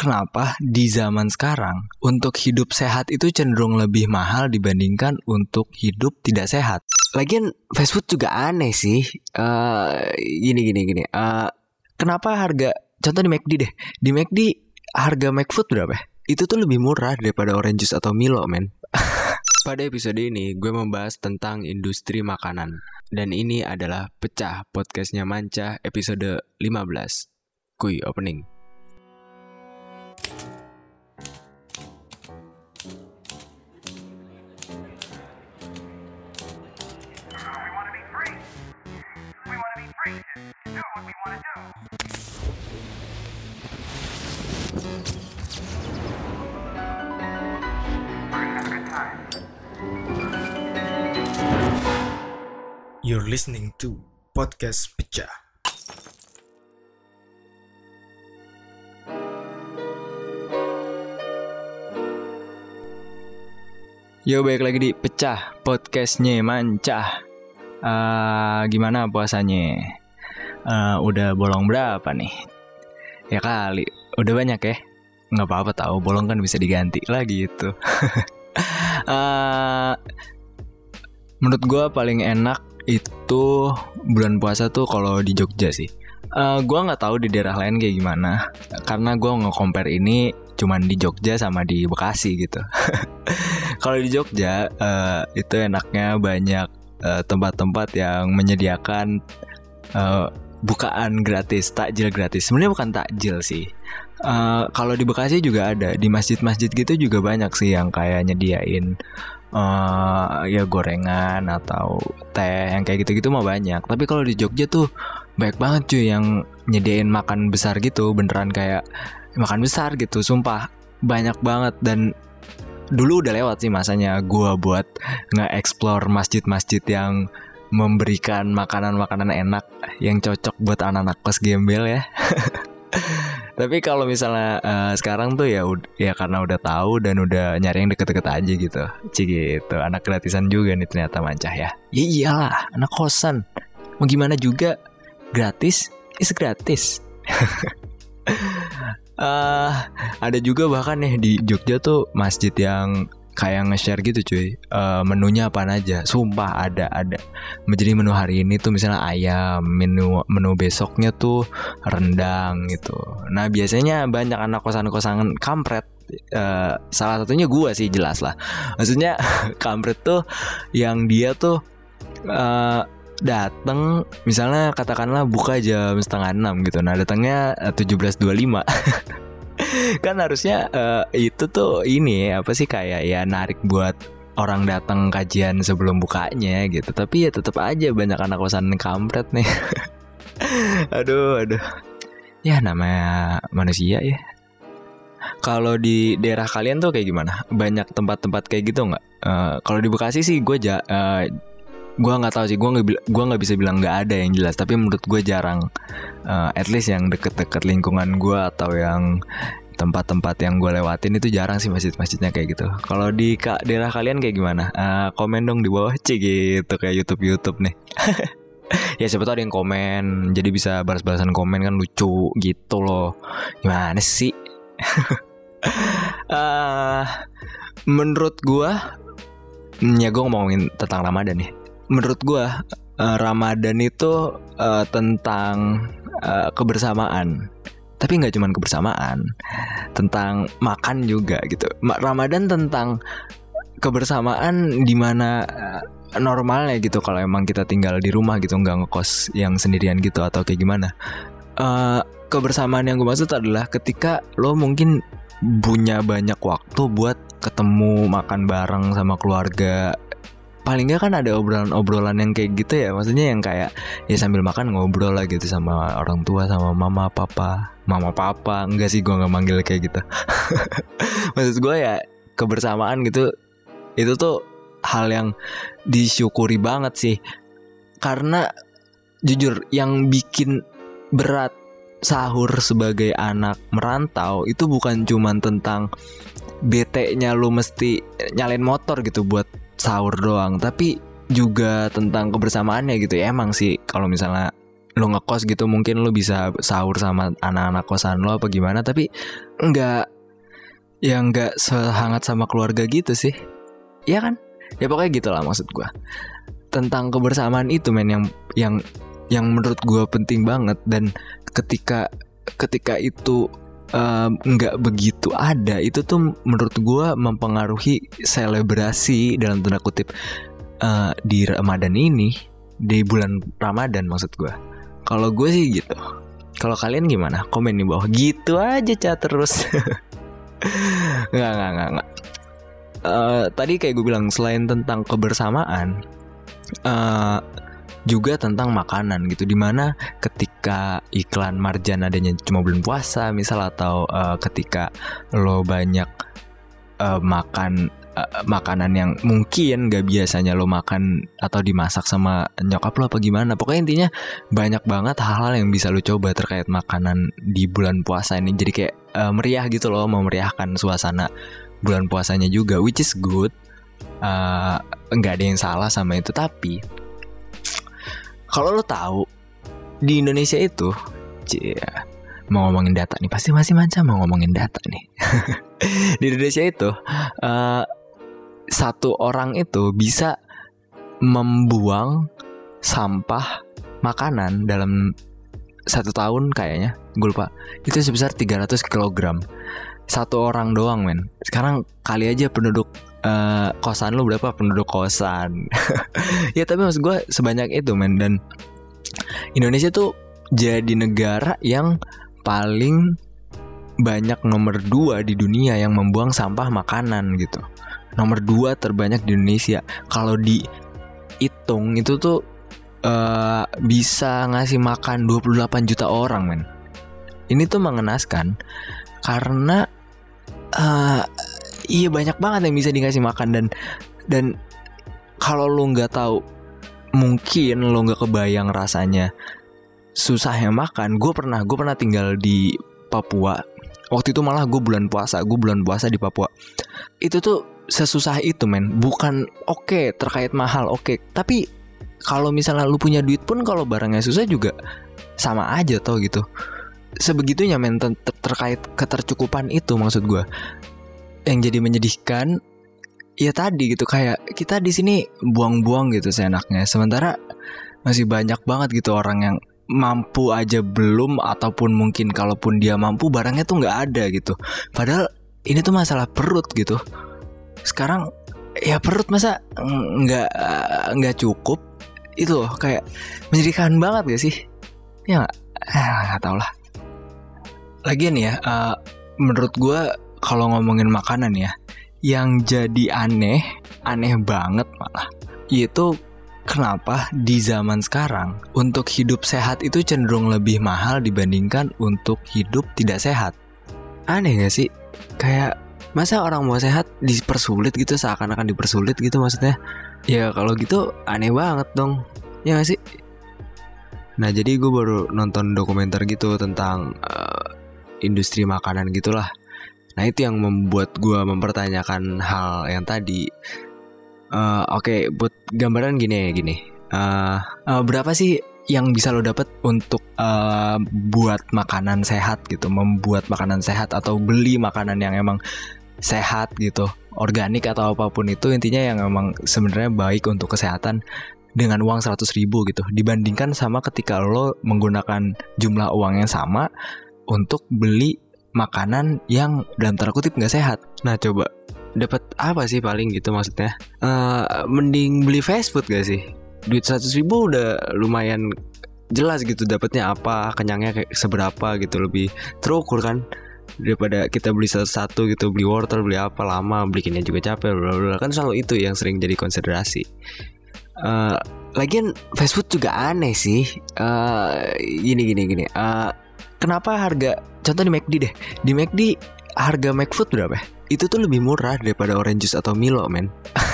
kenapa di zaman sekarang untuk hidup sehat itu cenderung lebih mahal dibandingkan untuk hidup tidak sehat. Lagian fast food juga aneh sih. Uh, gini gini gini. Uh, kenapa harga contoh di McD deh. Di McD harga McFood berapa? ya? Itu tuh lebih murah daripada orange juice atau Milo, men. Pada episode ini gue membahas tentang industri makanan. Dan ini adalah Pecah Podcastnya Manca episode 15. Kui opening. You're listening to Podcast Pecah. Yo balik lagi di Pecah Podcastnya Manca Eh, Gimana puasanya? Eh, udah bolong berapa nih? Ya kali, udah banyak ya? Nggak apa-apa tahu bolong kan bisa diganti lagi gitu Eh, Menurut gua paling enak itu bulan puasa tuh kalau di Jogja sih Eh, Gua nggak tahu di daerah lain kayak gimana Karena gua nge-compare ini cuman di Jogja sama di Bekasi gitu kalau di Jogja eh, itu enaknya banyak tempat-tempat yang menyediakan eh, bukaan gratis, takjil gratis. Sebenarnya bukan takjil sih. Eh, kalau di Bekasi juga ada di masjid-masjid gitu juga banyak sih yang kayak nyediain eh ya gorengan atau teh yang kayak gitu-gitu mah banyak. Tapi kalau di Jogja tuh banyak banget cuy yang nyediain makan besar gitu, beneran kayak makan besar gitu, sumpah banyak banget dan dulu udah lewat sih masanya gua buat nge-explore masjid-masjid yang memberikan makanan-makanan enak yang cocok buat anak-anak kos gembel ya. Tapi kalau misalnya eh, sekarang tuh ya ya karena udah tahu dan udah nyari yang deket-deket aja gitu. Cik gitu. Anak gratisan juga nih ternyata mancah ya. Ya iyalah, anak kosan. Mau gimana juga gratis is gratis. Eh, ada juga bahkan nih di Jogja tuh masjid yang kayak nge-share gitu cuy. Eh, menunya apa aja? Sumpah ada ada. Jadi menu hari ini tuh misalnya ayam menu menu besoknya tuh rendang gitu. Nah biasanya banyak anak kosan-kosan kampret Eh, salah satunya gua sih jelas lah. Maksudnya kampret tuh yang dia tuh eh datang misalnya katakanlah buka jam setengah enam gitu. Nah datangnya eh, 17.25 kan harusnya eh, itu tuh ini apa sih kayak ya narik buat orang datang kajian sebelum bukanya gitu. Tapi ya tetap aja banyak anak kosan kampret nih. Aduh aduh. Ya namanya manusia ya. Kalau di daerah kalian tuh kayak gimana? Banyak tempat-tempat kayak gitu nggak? Eh, kalau di Bekasi sih gue ja eh, gue nggak tahu sih gue nggak gua nggak bisa bilang nggak ada yang jelas tapi menurut gue jarang Eh, at least yang deket-deket lingkungan gue atau yang tempat-tempat yang gue lewatin itu jarang sih masjid-masjidnya kayak gitu. Kalau di ka- daerah kalian kayak gimana? Eh, komen dong di bawah cik gitu kayak YouTube YouTube nih. ya siapa tahu ada yang komen, jadi bisa balas-balasan komen kan lucu gitu loh. Gimana sih? Eh, menurut gue, ya gue ngomongin tentang Ramadan ya. Menurut gue eh, Ramadan itu eh, tentang eh, kebersamaan. Tapi nggak cuma kebersamaan, tentang makan juga gitu. Ma- Ramadan tentang kebersamaan di mana eh, normalnya gitu kalau emang kita tinggal di rumah gitu nggak ngekos yang sendirian gitu atau kayak gimana. Eh, kebersamaan yang gue maksud adalah ketika lo mungkin punya banyak waktu buat ketemu makan bareng sama keluarga paling nggak kan ada obrolan-obrolan yang kayak gitu ya maksudnya yang kayak ya sambil makan ngobrol lah gitu sama orang tua sama mama papa. Mama papa? Enggak sih gue nggak manggil kayak gitu. Maksud gue ya kebersamaan gitu itu tuh hal yang disyukuri banget sih. Karena jujur yang bikin berat sahur sebagai anak merantau itu bukan cuman tentang bete-nya lu mesti nyalain motor gitu buat sahur doang, tapi juga tentang kebersamaannya gitu ya. Emang sih kalau misalnya lo ngekos gitu mungkin lo bisa sahur sama anak-anak kosan lo apa gimana. Tapi nggak ya nggak sehangat sama keluarga gitu sih. Iya kan? Ya pokoknya gitulah maksud gua. Tentang kebersamaan itu men yang yang yang menurut gua penting banget. Dan ketika ketika itu nggak begitu ada. Itu tuh menurut gua mempengaruhi selebrasi dalam tanda kutip eh, di Ramadan ini di bulan Ramadan maksud gua. Kalau gue sih gitu. Kalau kalian gimana? Komen di bawah. Gitu aja chat terus. Nggak nggak nggak nggak. Eh, tadi kayak gue bilang selain tentang kebersamaan eh juga tentang makanan gitu. Di mana ketika iklan marjan adanya cuma bulan puasa misal atau eh, ketika lo banyak eh, makan eh, makanan yang mungkin gak biasanya lo makan atau dimasak sama nyokap lo apa gimana. Pokoknya intinya banyak banget hal-hal yang bisa lo coba terkait makanan di bulan puasa ini. Jadi kayak eh, meriah gitu loh memeriahkan suasana bulan puasanya juga which is good. Nggak ada yang salah sama itu. Tapi kalau lo tahu di Indonesia itu cie, mau ngomongin data nih pasti masih macam mau ngomongin data nih. Di Indonesia itu eh, satu orang itu bisa membuang sampah makanan dalam satu tahun kayaknya gue lupa. Itu sebesar 300 kg satu orang doang men. Sekarang kali aja penduduk eh, kosan lu berapa? Penduduk kosan. Ya tapi maksud gue sebanyak itu men. Dan Indonesia tuh jadi negara yang paling banyak nomor dua di dunia yang membuang sampah makanan gitu. Nomor dua terbanyak di Indonesia. Kalau dihitung itu tuh eh, bisa ngasih makan 28 juta orang men. Ini tuh mengenaskan karena eh iya banyak banget yang bisa dikasih makan dan dan kalau lu nggak tahu mungkin lu nggak kebayang rasanya susahnya makan. Gue pernah gue pernah tinggal di Papua. Waktu itu malah gue bulan puasa gue bulan puasa di Papua. Itu tuh sesusah itu men. Bukan oke terkait mahal oke. Tapi kalau misalnya lu punya duit pun kalau barangnya susah juga sama aja tau gitu sebegitunya men ter- ter- terkait ketercukupan itu maksud gue yang jadi menyedihkan ya tadi gitu kayak kita di sini buang-buang gitu seenaknya. Sementara masih banyak banget gitu orang yang mampu aja belum ataupun mungkin kalaupun dia mampu barangnya tuh nggak ada gitu. Padahal ini tuh masalah perut gitu. Sekarang ya perut masa nggak nggak cukup? Itu loh kayak menyedihkan banget gak sih? Ya nggak? Ah, nggak tau lah lagian ya eh, menurut gue kalau ngomongin makanan ya yang jadi aneh aneh banget malah yaitu kenapa di zaman sekarang untuk hidup sehat itu cenderung lebih mahal dibandingkan untuk hidup tidak sehat? Aneh gak sih? Kayak masa orang mau sehat dipersulit gitu seakan-akan dipersulit gitu maksudnya? Ya kalau gitu aneh banget dong ya gak sih? Nah jadi gue baru nonton dokumenter gitu tentang eh, industri makanan gitulah. Nah itu yang membuat gue mempertanyakan hal yang tadi. Eh, Oke, buat gambaran gini gini. Eh, eh, berapa sih yang bisa lo dapat untuk eh, buat makanan sehat gitu, membuat makanan sehat atau beli makanan yang emang sehat gitu, organik atau apa pun itu intinya yang emang sebenarnya baik untuk kesehatan dengan uang 100.000 ribu gitu. Dibandingkan sama ketika lo menggunakan jumlah uang yang sama untuk beli makanan yang dalam tanda kutip nggak sehat. Nah coba dapat apa sih paling gitu maksudnya? Eh, mending beli fast food gak sih? Duit 100 ribu udah lumayan jelas gitu dapatnya apa, kenyangnya kayak seberapa gitu lebih terukur kan daripada kita beli satu-satu gitu beli wortel beli apa lama bikinnya juga capek bla kan selalu itu yang sering jadi konsiderasi Eh, lagian fast food juga aneh sih Eh, gini gini gini Eh, kenapa harga contoh di McD deh. Di McD harga McFood berapa ya? itu tuh lebih murah daripada orange juice atau Milo men.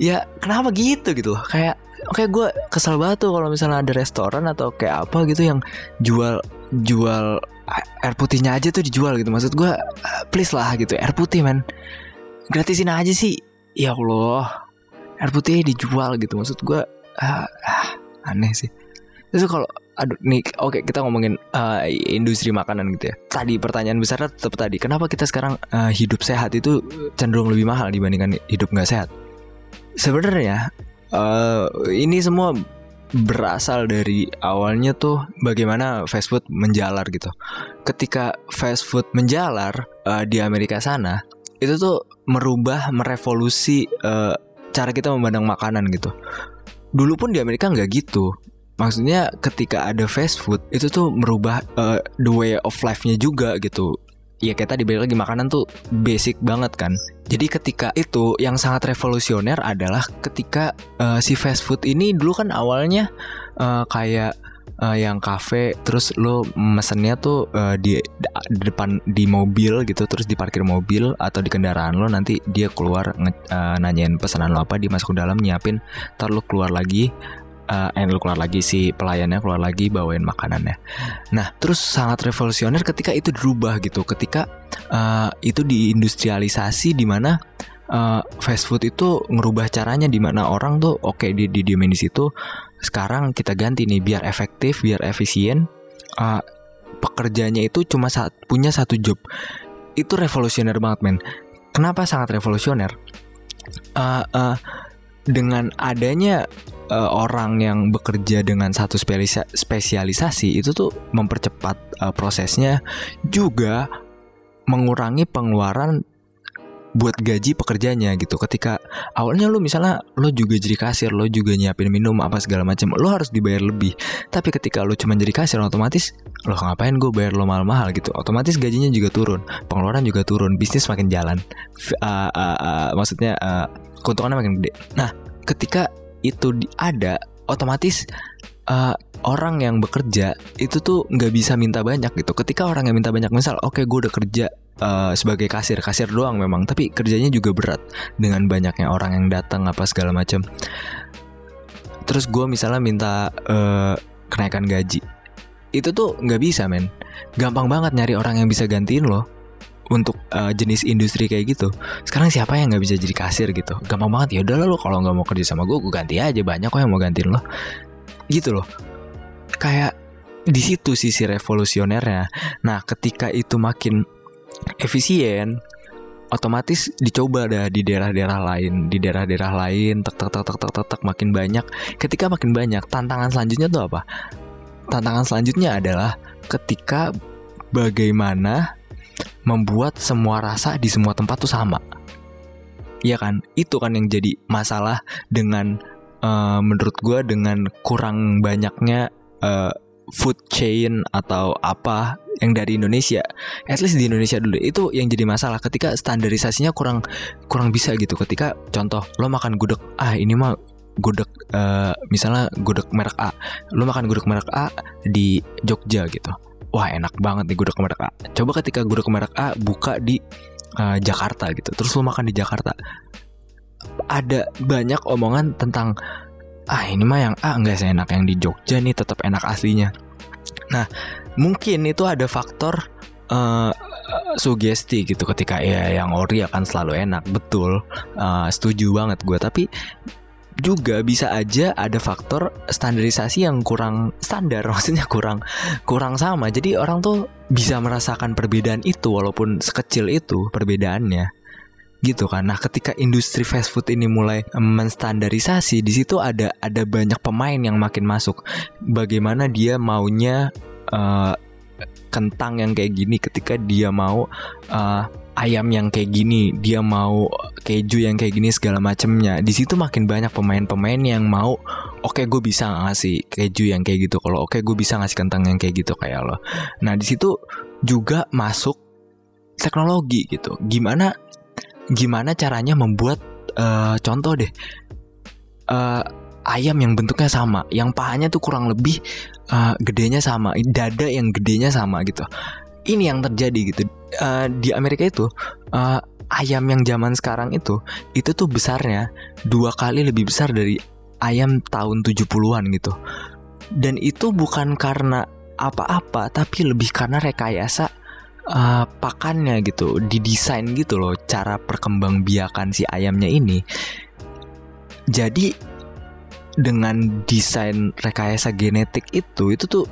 Ya kenapa gitu gitu loh? Kayak oke gue kesel banget tuh kalau misalnya ada restoran atau kayak apa gitu yang jual jual air putihnya aja tuh dijual gitu. Maksud gue please lah gitu air putih men. Gratisin aja sih. Ya Allah air putih dijual gitu. Maksud gue ah, ah, aneh sih. Itu kalau aduh nih oke kita ngomongin uh, industri makanan gitu ya. Tadi pertanyaan besarnya tetap tadi, kenapa kita sekarang uh, hidup sehat itu cenderung lebih mahal dibandingkan hidup nggak sehat? Sebenarnya uh, ini semua berasal dari awalnya tuh bagaimana fast food menjalar gitu. Ketika fast food menjalar uh, di Amerika sana, itu tuh merubah, merevolusi uh, cara kita memandang makanan gitu. Dulu pun di Amerika nggak gitu. Maksudnya ketika ada fast food itu tuh merubah uh, the way of life-nya juga gitu. Ya kayak tadi lagi makanan tuh basic banget kan. Jadi ketika itu yang sangat revolusioner adalah ketika uh, si fast food ini dulu kan awalnya uh, kayak uh, yang kafe terus lo mesennya tuh uh, di, di depan di mobil gitu terus di parkir mobil atau di kendaraan lo nanti dia keluar nge, uh, nanyain pesanan lo apa dia masuk ke dalam nyiapin ntar lo keluar lagi uh, lo keluar lagi si pelayannya keluar lagi bawain makanannya. Nah terus sangat revolusioner ketika itu dirubah gitu. Ketika uh, itu diindustrialisasi di mana uh, fast food itu ngerubah caranya di mana orang tuh oke okay, di di di situ sekarang kita ganti nih biar efektif biar efisien uh, pekerjanya itu cuma saat punya satu job. Itu revolusioner banget men. Kenapa sangat revolusioner? Uh, uh, dengan adanya uh, orang yang bekerja dengan satu spesialisasi itu tuh mempercepat uh, prosesnya juga mengurangi pengeluaran buat gaji pekerjanya gitu. Ketika awalnya lu misalnya lu juga jadi kasir, lu juga nyiapin minum apa segala macam, lu harus dibayar lebih. Tapi ketika lu cuma jadi kasir otomatis lo ngapain gue bayar lo mahal-mahal gitu. Otomatis gajinya juga turun, pengeluaran juga turun, bisnis makin jalan. Uh, uh, uh, maksudnya uh, keuntungannya makin gede. Nah, ketika itu ada otomatis uh, orang yang bekerja itu tuh nggak bisa minta banyak gitu. Ketika orang yang minta banyak, misal, oke okay, gue udah kerja uh, sebagai kasir, kasir doang memang, tapi kerjanya juga berat dengan banyaknya orang yang datang apa segala macam. Terus gue misalnya minta uh, kenaikan gaji, itu tuh nggak bisa men. Gampang banget nyari orang yang bisa gantiin lo untuk uh, jenis industri kayak gitu. Sekarang siapa yang nggak bisa jadi kasir gitu? Gampang banget ya udah lo kalau nggak mau kerja sama gue, gue ganti aja banyak kok yang mau gantiin lo. Gitu loh kayak di situ sisi revolusionernya. Nah, ketika itu makin efisien, otomatis dicoba dah di daerah-daerah lain, di daerah-daerah lain, tek tek tek tek tek tek, makin banyak. Ketika makin banyak, tantangan selanjutnya tuh apa? Tantangan selanjutnya adalah ketika bagaimana membuat semua rasa di semua tempat tuh sama. Iya kan? Itu kan yang jadi masalah dengan uh, menurut gue dengan kurang banyaknya uh, food chain atau apa yang dari Indonesia, at least di Indonesia dulu itu yang jadi masalah ketika standarisasinya kurang kurang bisa gitu. Ketika contoh lo makan gudeg, ah ini mah gudeg uh, misalnya gudeg merek A, lo makan gudeg merek A di Jogja gitu. Wah enak banget nih gudeg merek A. Coba ketika gudeg merek A buka di uh, Jakarta gitu, terus lo makan di Jakarta, ada banyak omongan tentang ah ini mah yang A nggak seenak yang di Jogja nih tetap enak aslinya. Nah mungkin itu ada faktor uh, sugesti gitu ketika ya yang ori akan selalu enak betul uh, setuju banget gue tapi juga bisa aja ada faktor standarisasi yang kurang standar maksudnya kurang kurang sama jadi orang tuh bisa merasakan perbedaan itu walaupun sekecil itu perbedaannya gitu kan. Nah, ketika industri fast food ini mulai menstandarisasi, di situ ada ada banyak pemain yang makin masuk. Bagaimana dia maunya uh, kentang yang kayak gini ketika dia mau uh, ayam yang kayak gini, dia mau keju yang kayak gini segala macemnya. Di situ makin banyak pemain-pemain yang mau, oke okay, gue bisa ngasih keju yang kayak gitu. Kalau oke okay, gue bisa ngasih kentang yang kayak gitu kayak lo. Nah di situ juga masuk teknologi gitu. Gimana gimana caranya membuat uh, contoh deh uh, ayam yang bentuknya sama, yang pahanya tuh kurang lebih uh, gedenya sama, dada yang gedenya sama gitu. Ini yang terjadi gitu uh, di Amerika itu uh, ayam yang zaman sekarang itu itu tuh besarnya dua kali lebih besar dari ayam tahun 70-an gitu. Dan itu bukan karena apa-apa, tapi lebih karena rekayasa uh, pakannya gitu didesain gitu loh cara perkembangbiakan si ayamnya ini jadi dengan desain rekayasa genetik itu itu tuh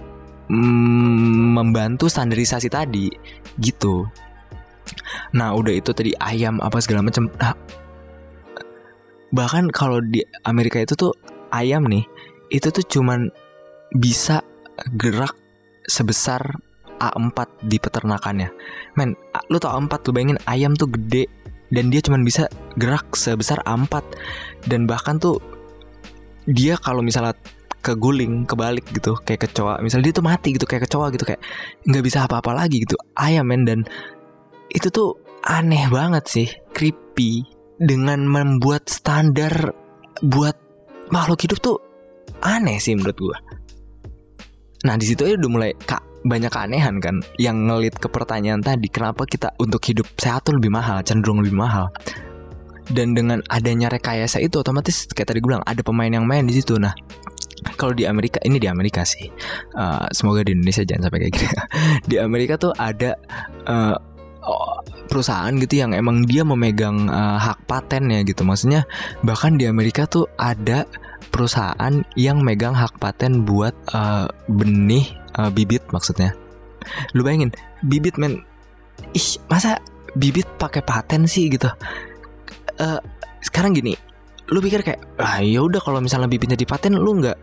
mm, membantu standarisasi tadi gitu. Nah udah itu tadi ayam apa segala macam. Nah, bahkan kalau di Amerika itu tuh ayam nih itu tuh cuman bisa gerak sebesar A4 di peternakannya. Men, lu tau A4 lu bayangin ayam tuh gede dan dia cuman bisa gerak sebesar A4 dan bahkan tuh dia kalau misalnya keguling kebalik gitu kayak kecoa. Misalnya dia tuh mati gitu kayak kecoa gitu kayak nggak bisa apa-apa lagi gitu. Ayam men dan itu tuh aneh banget sih creepy dengan membuat standar buat makhluk hidup tuh aneh sih menurut gua. Nah di situ aja udah mulai kak banyak keanehan kan yang ngelit ke pertanyaan tadi kenapa kita untuk hidup sehat tuh lebih mahal cenderung lebih mahal? Dan dengan adanya rekayasa itu otomatis kayak tadi gue bilang ada pemain yang main di situ. Nah kalau di Amerika ini di Amerika sih. Eh, semoga di Indonesia jangan sampai kayak gitu di Amerika tuh ada oh, perusahaan gitu yang emang dia memegang eh, hak patennya gitu. Maksudnya bahkan di Amerika tuh ada perusahaan yang megang hak paten buat eh, benih eh, bibit maksudnya. Lu bayangin bibit men. Ih masa bibit pakai paten sih gitu? Eh, sekarang gini lu pikir kayak ah ya udah kalau misalnya bibitnya dipaten lu nggak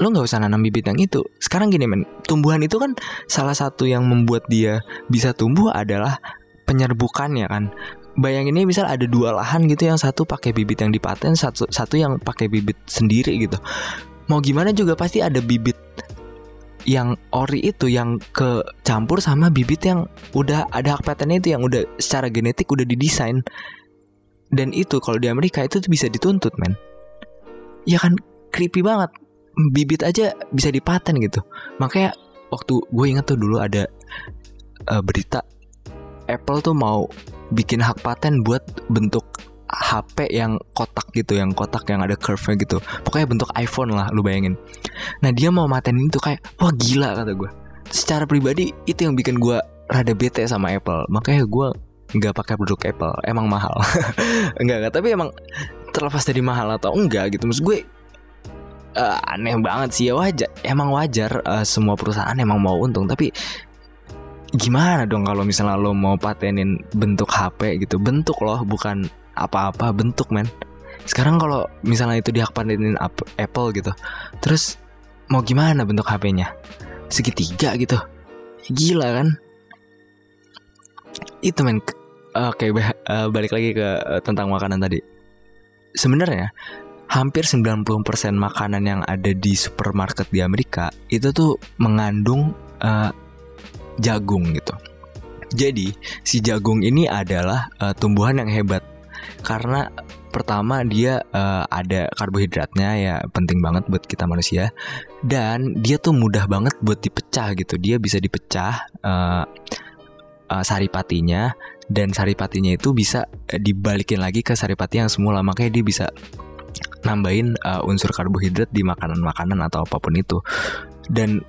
lu nggak usah nanam bibit yang itu. Sekarang gini men tumbuhan itu kan salah satu yang membuat dia bisa tumbuh adalah penyerbukannya kan? Bayangin ini misal ada dua lahan gitu yang satu pakai bibit yang dipaten satu satu yang pakai bibit sendiri gitu. Mau gimana juga pasti ada bibit yang ori itu yang kecampur sama bibit yang udah ada hak patennya itu yang udah secara genetik udah didesain dan itu kalau di Amerika itu tuh bisa dituntut men. Ya kan creepy banget. Bibit aja bisa dipaten gitu. Makanya waktu gue inget tuh dulu ada eh, berita Apple tuh mau bikin hak paten buat bentuk HP yang kotak gitu yang kotak yang ada curve-nya gitu. Pokoknya bentuk iPhone lah lu bayangin. Nah dia mau matenin itu kayak wah gila kata gue secara pribadi itu yang bikin gue rada bete sama Apple. Makanya gue nggak pakai produk Apple emang mahal. Enggak enggak tapi emang terlepas dari mahal atau enggak gitu. Maksud gue eh, aneh banget sih ya wajar emang wajar eh, semua perusahaan emang mau untung. Tapi gimana dong kalau misalnya lo mau patenin bentuk HP gitu? Bentuk loh bukan apa-apa bentuk men. Sekarang kalau misalnya itu dihak patenin ap- Apple gitu terus mau gimana bentuk HP-nya segitiga gitu. Gila kan? Itu men Oke, ba- eh, balik lagi ke eh, tentang makanan tadi. Sebenarnya hampir 90% makanan yang ada di supermarket di Amerika itu tuh mengandung eh, jagung gitu. Jadi, si jagung ini adalah eh, tumbuhan yang hebat karena pertama dia eh, ada karbohidratnya ya penting banget buat kita manusia dan dia tuh mudah banget buat dipecah gitu. Dia bisa dipecah eh, saripatinya dan saripatinya itu bisa eh, dibalikin lagi ke saripati yang semula. Makanya dia bisa nambahin uh, unsur karbohidrat di makanan-makanan atau apa pun itu. Dan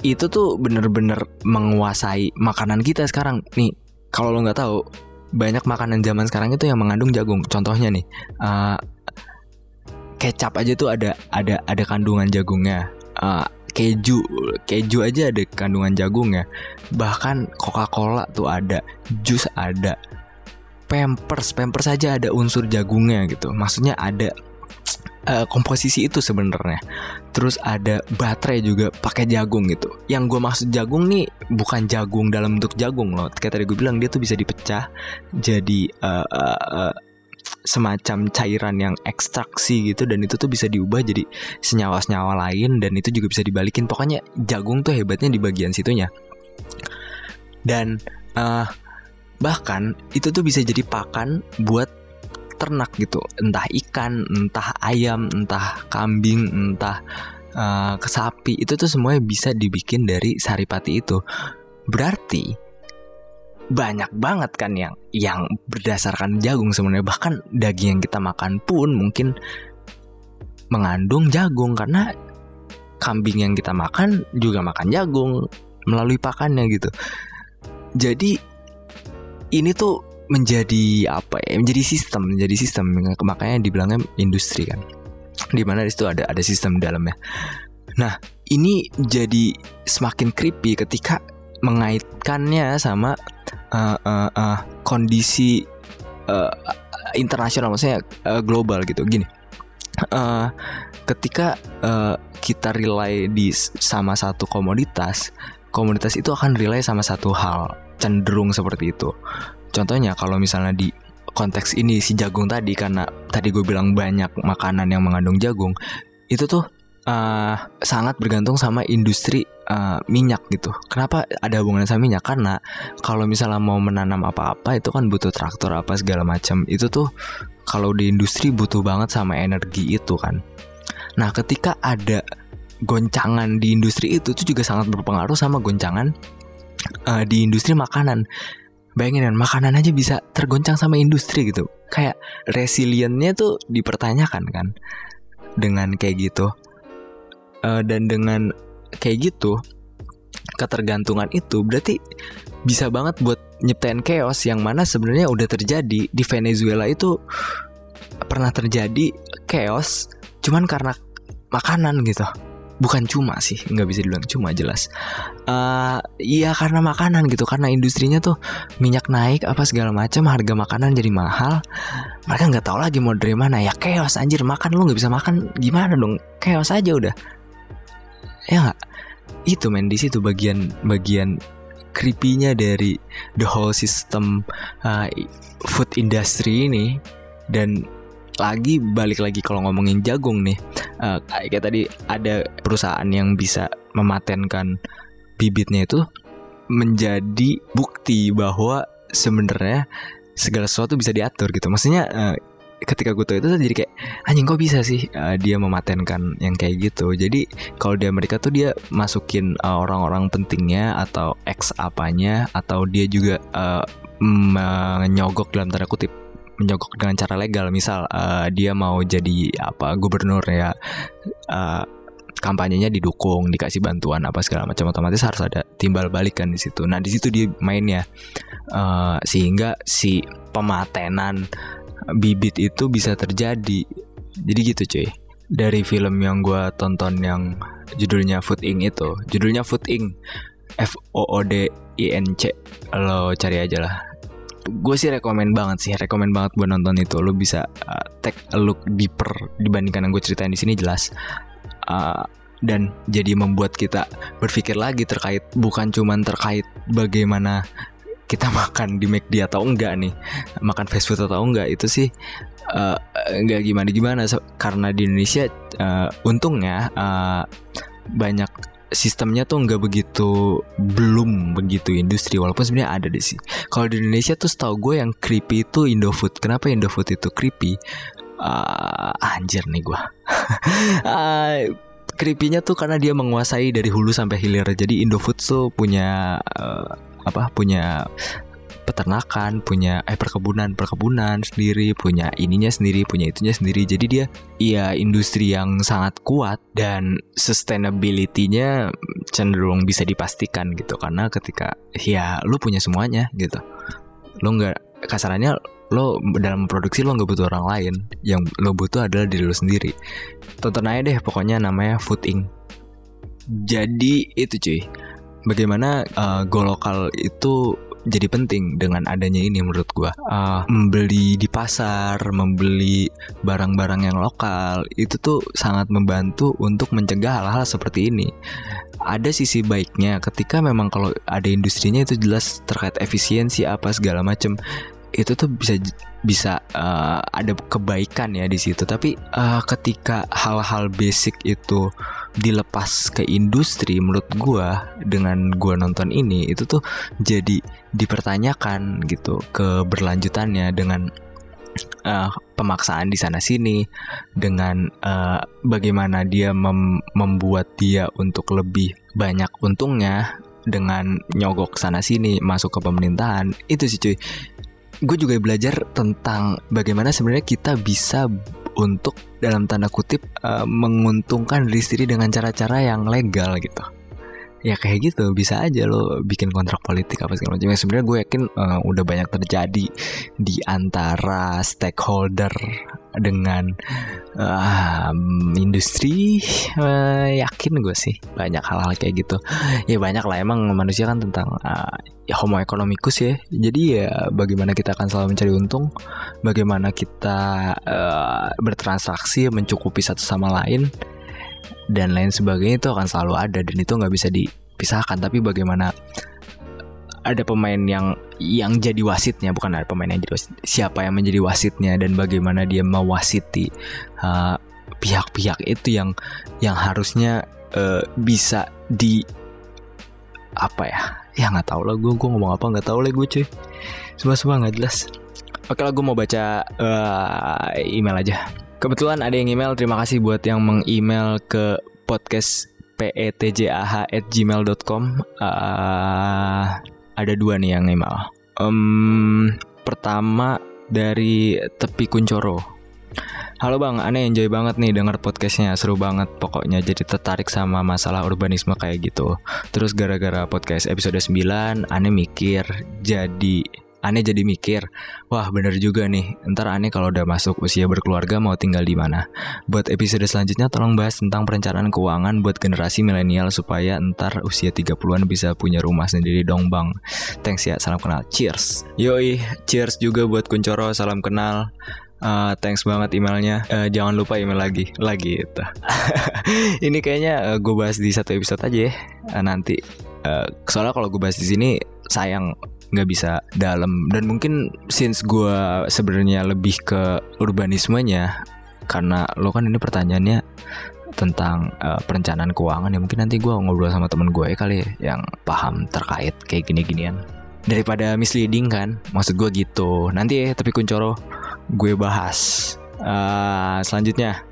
itu tuh bener-bener menguasai makanan kita sekarang. Nih kalau lo nggak tahu banyak makanan zaman sekarang itu yang mengandung jagung. Contohnya nih uh, kecap aja tuh ada ada ada kandungan jagungnya. Uh, keju keju aja ada kandungan jagungnya bahkan Coca-Cola tuh ada jus ada Pampers Pampers saja ada unsur jagungnya gitu. Maksudnya ada eh, komposisi itu sebenarnya. Terus ada baterai juga pakai jagung gitu. Yang gue maksud jagung nih bukan jagung dalam bentuk jagung loh. Kayak tadi gue bilang dia tuh bisa dipecah jadi eh, eh, eh, semacam cairan yang ekstraksi gitu dan itu tuh bisa diubah jadi senyawa-senyawa lain dan itu juga bisa dibalikin. Pokoknya jagung tuh hebatnya di bagian situnya. Dan eh, bahkan itu tuh bisa jadi pakan buat ternak gitu. Entah ikan entah ayam entah kambing entah eh, sapi itu tuh semuanya bisa dibikin dari saripati itu. Berarti banyak banget kan yang yang berdasarkan jagung sebenarnya. Bahkan daging yang kita makan pun mungkin mengandung jagung. Karena kambing yang kita makan juga makan jagung melalui pakannya gitu. Jadi ini tuh menjadi apa ya? Menjadi sistem menjadi sistem. Makanya dibilangnya industri kan. Di mana di situ ada ada sistem dalamnya. Nah, ini jadi semakin creepy ketika mengaitkannya sama uh, uh, uh, kondisi uh, internasional maksudnya uh, global gitu. Gini. Uh, ketika uh, kita rely di sama satu komoditas, komoditas itu akan rely sama satu hal, cenderung seperti itu. Contohnya kalau misalnya di konteks ini si jagung tadi karena tadi gue bilang banyak makanan yang mengandung jagung, itu tuh uh, sangat bergantung sama industri uh, minyak gitu. Kenapa ada hubungannya sama minyak? Karena kalau misalnya mau menanam apa-apa itu kan butuh traktor apa segala macam. Itu tuh kalau di industri butuh banget sama energi itu kan. Nah, ketika ada goncangan di industri itu tuh juga sangat berpengaruh sama goncangan uh, di industri makanan. Bayangin kan, makanan aja bisa tergoncang sama industri gitu. Kayak resiliennya tuh dipertanyakan kan dengan kayak gitu. Uh, dan dengan kayak gitu ketergantungan itu berarti bisa banget buat nyiptain chaos yang mana sebenarnya udah terjadi di Venezuela itu pernah terjadi chaos cuman karena makanan gitu. Bukan cuma sih nggak bisa dibilang cuma jelas. Iya karena makanan gitu karena industrinya tuh minyak naik apa segala macam harga makanan jadi mahal. Mereka nggak tahu lagi mau dari mana. Ya chaos anjir makan lu nggak bisa makan gimana dong? Chaos aja udah ya itu men. Di situ bagian bagian creepy-nya dari the whole system uh, food industry ini. Dan lagi balik lagi kalau ngomongin jagung nih uh, kayak tadi ada perusahaan yang bisa mematenkan bibitnya itu menjadi bukti bahwa sebenarnya segala sesuatu bisa diatur gitu. Maksudnya uh, ketika gue tahu itu jadi kayak anjing kok bisa sih uh, dia mematenkan yang kayak gitu? Jadi kalau di Amerika tuh dia masukin uh, orang-orang pentingnya atau ex apanya atau dia juga uh, menyogok dalam tanda kutip menyogok dengan cara legal. Misal uh, dia mau jadi apa gubernur ya uh, kampanyenya didukung dikasih bantuan apa segala macam otomatis harus ada timbal balikan di situ. Nah di situ dia mainnya uh, sehingga si pematenan bibit itu bisa terjadi. Jadi gitu cuy. Dari film yang gue tonton yang judulnya Food Inc itu. Judulnya Food Inc. F O O D I N C. Lo cari aja lah. Gue sih rekomen banget sih. Rekomen banget buat nonton itu. Lo bisa uh, take a look deeper dibandingkan yang gue ceritain di sini jelas. Uh, dan jadi membuat kita berpikir lagi terkait bukan cuman terkait bagaimana kita makan di McD atau enggak nih? Makan fast food atau enggak? Itu sih uh, enggak gimana gimana. Karena di Indonesia uh, untungnya uh, banyak sistemnya tuh nggak begitu belum begitu industri. Walaupun sebenarnya ada deh sih. Kalau di Indonesia tuh setahu gue yang creepy itu Indofood. Kenapa Indofood itu creepy? Uh, anjir nih gue uh, creepy-nya tuh karena dia menguasai dari hulu sampai hilir. Jadi Indofood tuh punya apa punya peternakan, punya eh perkebunan, perkebunan sendiri, punya ininya sendiri, punya itunya sendiri. Jadi dia iya industri yang sangat kuat dan sustainability-nya cenderung bisa dipastikan gitu. Karena ketika ya lu punya semuanya gitu. Lu nggak kasarannya lo dalam produksi lo nggak butuh orang lain. Yang lo butuh adalah diri lo sendiri. Tonton aja deh pokoknya namanya Food Inc. Jadi itu cuy bagaimana uh, go lokal itu jadi penting dengan adanya ini menurut gua? Uh, membeli di pasar membeli barang-barang yang lokal itu tuh sangat membantu untuk mencegah hal-hal seperti ini. Ada sisi baiknya ketika memang kalau ada industrinya itu jelas terkait efisiensi apa segala macam itu tuh bisa bisa uh, ada kebaikan ya di situ. Tapi uh, ketika hal-hal basic itu dilepas ke industri menurut gua dengan gua nonton ini itu tuh jadi dipertanyakan gitu keberlanjutannya dengan uh, pemaksaan di sana sini dengan uh, bagaimana dia mem membuat dia untuk lebih banyak untungnya dengan nyogok sana sini masuk ke pemerintahan. Itu sih cuy. Gue juga belajar tentang bagaimana sebenarnya kita bisa untuk dalam tanda kutip uh, menguntungkan diri sendiri dengan cara-cara yang legal gitu ya kayak gitu bisa aja lo bikin kontrak politik apa segala macam. Sebenarnya gue yakin uh, udah banyak terjadi di antara stakeholder dengan uh, industri uh, yakin gue sih banyak hal-hal kayak gitu. Ya banyak lah emang manusia kan tentang uh, ya homo economicus ya. Jadi ya bagaimana kita akan selalu mencari untung bagaimana kita uh, bertransaksi mencukupi satu sama lain dan lain sebagainya itu akan selalu ada dan itu nggak bisa dipisahkan. Tapi bagaimana ada pemain yang yang jadi wasitnya bukan ada pemain yang jadi wasit siapa yang menjadi wasitnya dan bagaimana dia mewasiti uh, pihak-pihak itu yang yang harusnya uh, bisa di apa ya ya nggak tahu lah gue gue ngomong apa nggak tahu lah gue cuy. Semua semua nggak jelas. Oke lah gue mau baca uh, email aja. Kebetulan ada yang email terima kasih buat yang meng-email ke podcast petjah@gmail.com uh, ada dua nih yang email. Um, pertama dari Tepi Kuncoro. Halo bang, aneh enjoy banget nih denger podcastnya Seru banget pokoknya jadi tertarik sama masalah urbanisme kayak gitu Terus gara-gara podcast episode 9 Aneh mikir jadi Aneh jadi mikir, wah bener juga nih, ntar aneh kalau udah masuk usia berkeluarga mau tinggal di mana. Buat episode selanjutnya tolong bahas tentang perencanaan keuangan buat generasi milenial supaya ntar usia 30-an bisa punya rumah sendiri dong bang. Thanks ya, salam kenal. Cheers. Yoi, cheers juga buat Kuncoro, salam kenal. Uh, thanks banget emailnya. Uh, jangan lupa email lagi, lagi itu. Ini kayaknya uh, gue bahas di satu episode aja ya uh, nanti. Uh, soalnya kalau gue bahas di sini sayang nggak bisa dalam. Dan mungkin since gue sebenarnya lebih ke urbanismenya karena lo kan ini pertanyaannya tentang uh, perencanaan keuangan ya mungkin nanti gue ngobrol sama temen gue ya kali ya, yang paham terkait kayak gini-ginian. Daripada misleading kan maksud gue gitu. Nanti ya tapi kuncoro gue bahas. Uh, selanjutnya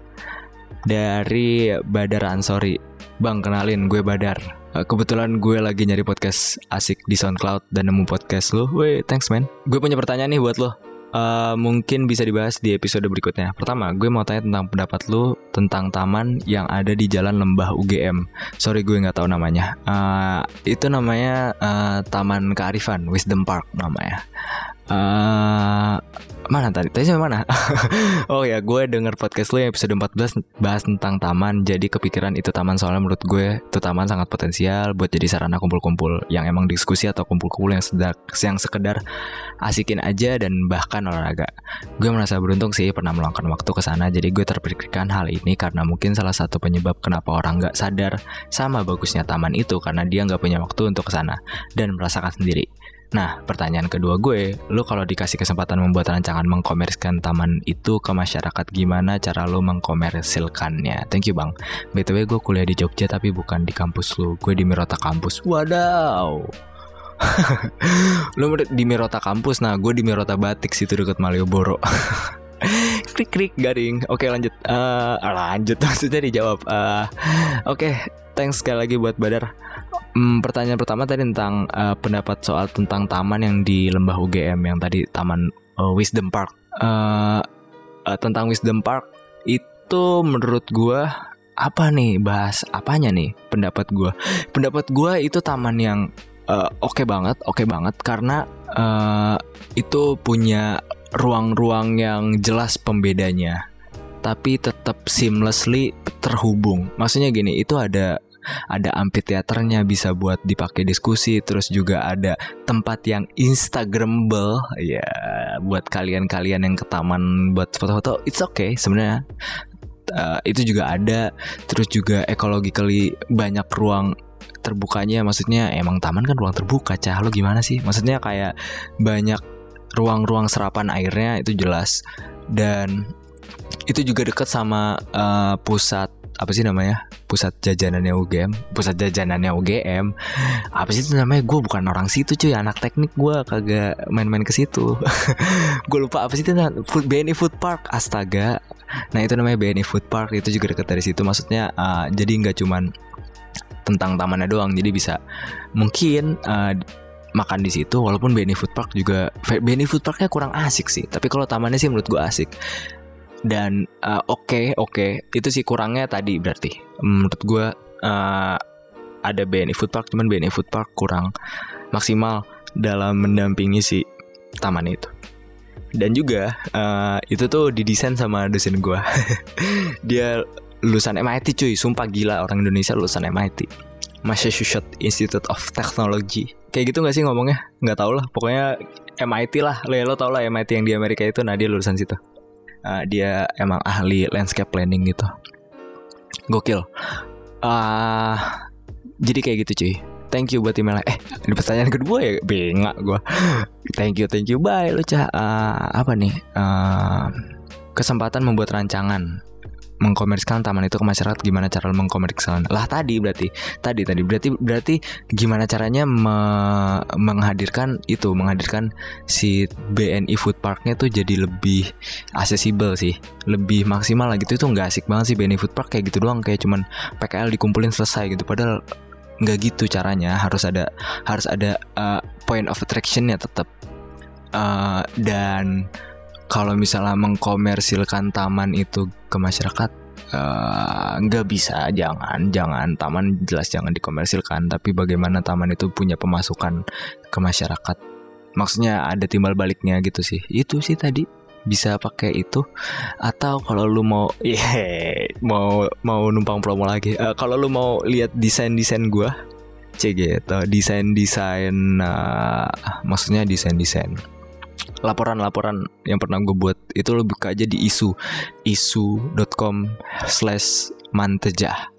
dari Badar Ansori. Bang kenalin gue Badar Kebetulan gue lagi nyari podcast asik di SoundCloud dan nemu podcast lo. Weh, thanks man. Gue punya pertanyaan nih buat lo. Uh, mungkin bisa dibahas di episode berikutnya. Pertama, gue mau tanya tentang pendapat lo tentang taman yang ada di Jalan Lembah UGM. Sorry, gue nggak tahu namanya. Uh, itu namanya uh, Taman Kearifan, Wisdom Park namanya. Uh, mana tadi? Tadi sampai mana? oh ya, gue denger podcast lo yang episode 14 bahas tentang taman. Jadi kepikiran itu taman soalnya menurut gue itu taman sangat potensial buat jadi sarana kumpul-kumpul yang emang diskusi atau kumpul-kumpul yang sedang yang sekedar asikin aja dan bahkan olahraga. Gue merasa beruntung sih pernah meluangkan waktu ke sana. Jadi gue terpikirkan hal ini karena mungkin salah satu penyebab kenapa orang nggak sadar sama bagusnya taman itu karena dia nggak punya waktu untuk ke sana dan merasakan sendiri. Nah, pertanyaan kedua gue, lu kalau dikasih kesempatan membuat rancangan mengkomersikan taman itu ke masyarakat, gimana cara lu mengkomersilkannya? Thank you bang. BTW gue kuliah di Jogja tapi bukan di kampus lu, gue di Mirota kampus. Wadaw. lu di Mirota kampus, nah gue di Mirota Batik situ deket Malioboro. krik krik garing. Oke lanjut. Uh, lanjut maksudnya dijawab. Uh, Oke, thanks sekali lagi buat Badar. Hmm, pertanyaan pertama tadi tentang uh, pendapat soal tentang taman yang di Lembah UGM yang tadi Taman uh, Wisdom Park. Uh, uh, tentang Wisdom Park itu menurut gua apa nih bahas apanya nih pendapat gua? Pendapat gua itu taman yang uh, oke okay banget, oke okay banget karena uh, itu punya ruang-ruang yang jelas pembedanya tapi tetap seamlessly terhubung. Maksudnya gini, itu ada ada amphitheaternya bisa buat dipakai diskusi terus juga ada tempat yang instagramable. Ya buat kalian-kalian yang ke taman buat foto-foto it's okay sebenarnya. Uh, itu juga ada terus juga ecologically banyak ruang terbukanya. Maksudnya emang taman kan ruang terbuka cah. Lo gimana sih? Maksudnya kayak banyak ruang-ruang serapan airnya itu jelas. Dan itu juga dekat sama uh, pusat apa sih namanya? Pusat jajanannya UGM pusat jajanannya UGM apa sih itu namanya? Gue bukan orang situ cuy. Anak teknik gue kagak main-main ke situ. Gue lupa apa sih itu food BNI Food Park. Astaga. Nah itu namanya BNI Food Park. Itu juga dekat dari situ. Maksudnya uh, jadi nggak cuman tentang tamannya doang. Jadi bisa mungkin uh, makan di situ. Walaupun BNI Food Park juga BNI Food Parknya kurang asik sih. Tapi kalau tamannya sih menurut gue asik dan oke uh, oke. Okay, okay. itu sih kurangnya tadi berarti. Menurut gue uh, ada BNI Food Park cuman BNI Food Park kurang maksimal dalam mendampingi si taman itu. Dan juga eh, itu tuh didesain sama dosen gua. Dia lulusan MIT cuy. Sumpah gila orang Indonesia lulusan MIT Massachusetts Institute of Technology. Kayak gitu gak sih ngomongnya? Nggak tau lah. Pokoknya MIT lah. Lo, lo tau lah MIT yang di Amerika itu. Nah dia lulusan situ Eh, dia emang ahli landscape planning gitu. Gokil. Ah jadi kayak gitu cuy. Thank you buat emailnya. Eh ada pertanyaan kedua ya? Bengak gua. Thank you thank you. Bye lu cah Ah, apa nih? Ah, kesempatan membuat rancangan mengkomersikan taman itu ke masyarakat gimana cara mengkomersikan? Lah tadi berarti tadi tadi berarti berarti gimana caranya me- menghadirkan itu menghadirkan si BNI Food Parknya tuh jadi lebih accessible sih. Lebih maksimal lah gitu. Itu nggak asik banget sih BNI Food Park kayak gitu doang. Kayak cuman PKL dikumpulin selesai gitu. Padahal nggak gitu caranya. Harus ada harus ada uh, point of attractionnya tetap Uh, dan kalau misalnya mengkomersilkan taman itu ke masyarakat uh, nggak bisa. Jangan jangan. Taman jelas jangan dikomersilkan tapi bagaimana taman itu punya pemasukan ke masyarakat? Maksudnya ada timbal baliknya gitu sih. Itu sih tadi. Bisa pakai itu. Atau kalau lu mau yeah, mau mau numpang promo lagi. Eh, kalau lu mau lihat desain desain gua cek gitu desain desain maksudnya desain desain laporan-laporan yang pernah gue buat itu lo buka aja di isu isu.com slash mantejah.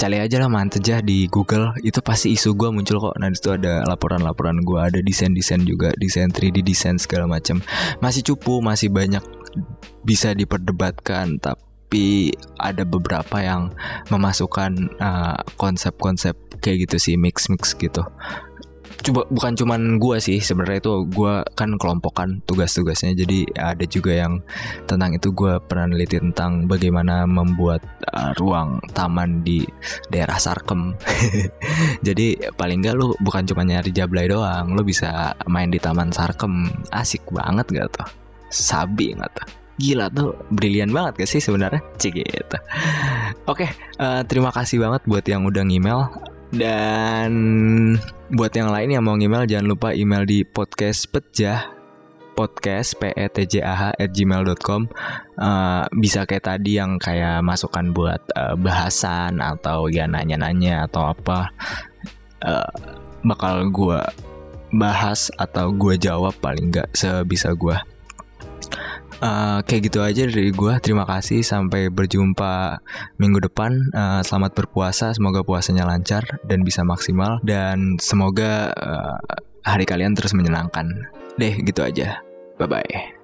Cari aja lah mantejah di Google itu pasti isu gue muncul kok. Nah itu ada laporan-laporan gue ada desain-desain juga desain 3D desain segala macam masih cupu masih banyak bisa diperdebatkan tapi ada beberapa yang memasukkan uh, konsep-konsep kayak gitu sih mix-mix gitu coba bukan cuman gua sih sebenarnya itu gua kan kelompokan tugas-tugasnya. Jadi ada juga yang tentang itu gua pernah neliti tentang bagaimana membuat uh, ruang taman di daerah Sarkem. Jadi paling nggak lu bukan cuma nyari jablay doang lu bisa main di taman Sarkem. Asik banget gak tuh? Sabi nggak tuh? Gila tuh brilian banget gak sih sebenarnya? Cik gitu. Oke eh, terima kasih banget buat yang udah ngemail Dan buat yang lain yang mau email jangan lupa email di podcast pejah podcast p e t j a h at gmail.com Eh, bisa kayak tadi yang kayak masukan buat eh, bahasan atau ya nanya-nanya atau apa Eh, bakal gua bahas atau gua jawab paling nggak sebisa gua Eh, kayak gitu aja dari gua. Terima kasih. Sampai berjumpa minggu depan. Eh, selamat berpuasa. Semoga puasanya lancar dan bisa maksimal. Dan semoga eh, hari kalian terus menyenangkan. Deh gitu aja. Bye bye